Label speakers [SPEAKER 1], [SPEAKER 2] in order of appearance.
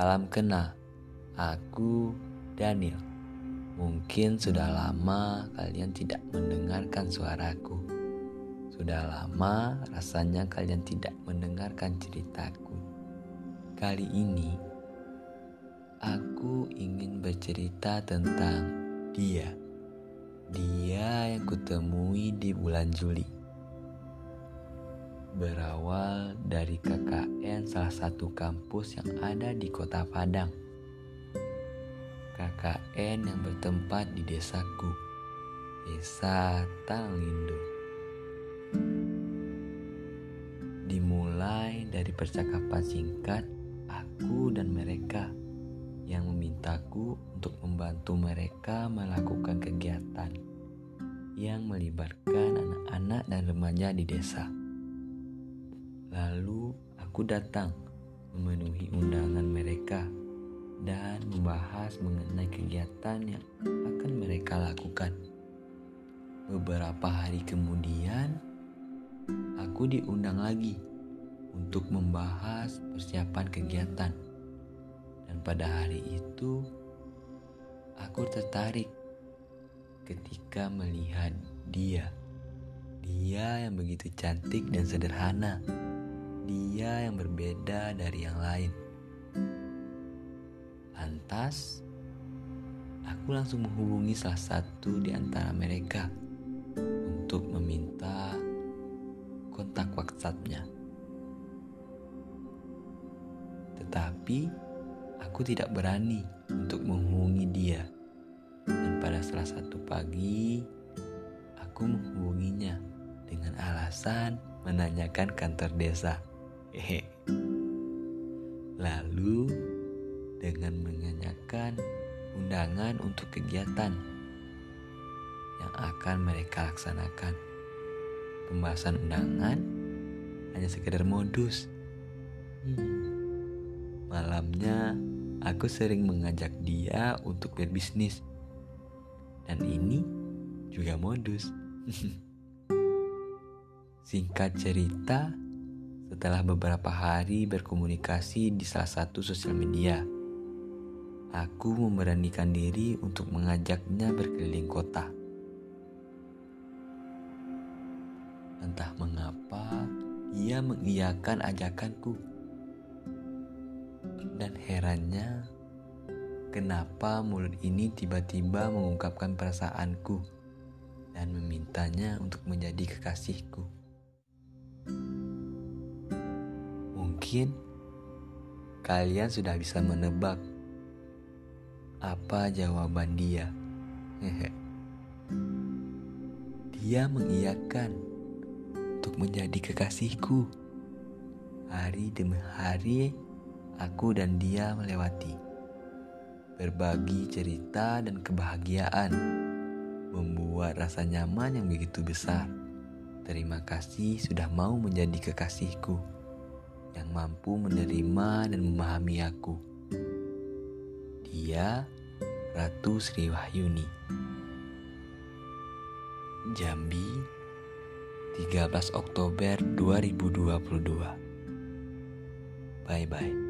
[SPEAKER 1] Salam kenal, aku Daniel. Mungkin sudah lama kalian tidak mendengarkan suaraku. Sudah lama rasanya kalian tidak mendengarkan ceritaku. Kali ini aku ingin bercerita tentang dia. Dia yang kutemui di bulan Juli berawal dari KKN salah satu kampus yang ada di kota Padang. KKN yang bertempat di desaku, Desa Talangindo. Dimulai dari percakapan singkat aku dan mereka yang memintaku untuk membantu mereka melakukan kegiatan yang melibatkan anak-anak dan remaja di desa. Lalu aku datang memenuhi undangan mereka dan membahas mengenai kegiatan yang akan mereka lakukan. Beberapa hari kemudian, aku diundang lagi untuk membahas persiapan kegiatan. Dan pada hari itu, aku tertarik ketika melihat dia. Dia yang begitu cantik dan sederhana dia yang berbeda dari yang lain. Lantas, aku langsung menghubungi salah satu di antara mereka untuk meminta kontak WhatsApp-nya. Tetapi, aku tidak berani untuk menghubungi dia. Dan pada salah satu pagi, aku menghubunginya dengan alasan menanyakan kantor desa. Lalu dengan menanyakan undangan untuk kegiatan yang akan mereka laksanakan. Pembahasan undangan hanya sekedar modus. Hmm. Malamnya aku sering mengajak dia untuk berbisnis. Dan ini juga modus. Singkat cerita, setelah beberapa hari berkomunikasi di salah satu sosial media, aku memberanikan diri untuk mengajaknya berkeliling kota. Entah mengapa ia mengiyakan ajakanku. Dan herannya, kenapa mulut ini tiba-tiba mengungkapkan perasaanku dan memintanya untuk menjadi kekasihku. Mungkin kalian sudah bisa menebak apa jawaban dia. dia mengiyakan untuk menjadi kekasihku. Hari demi hari, aku dan dia melewati berbagi cerita dan kebahagiaan, membuat rasa nyaman yang begitu besar. Terima kasih sudah mau menjadi kekasihku mampu menerima dan memahami aku. Dia Ratu Sri Wahyuni. Jambi, 13 Oktober 2022. Bye bye.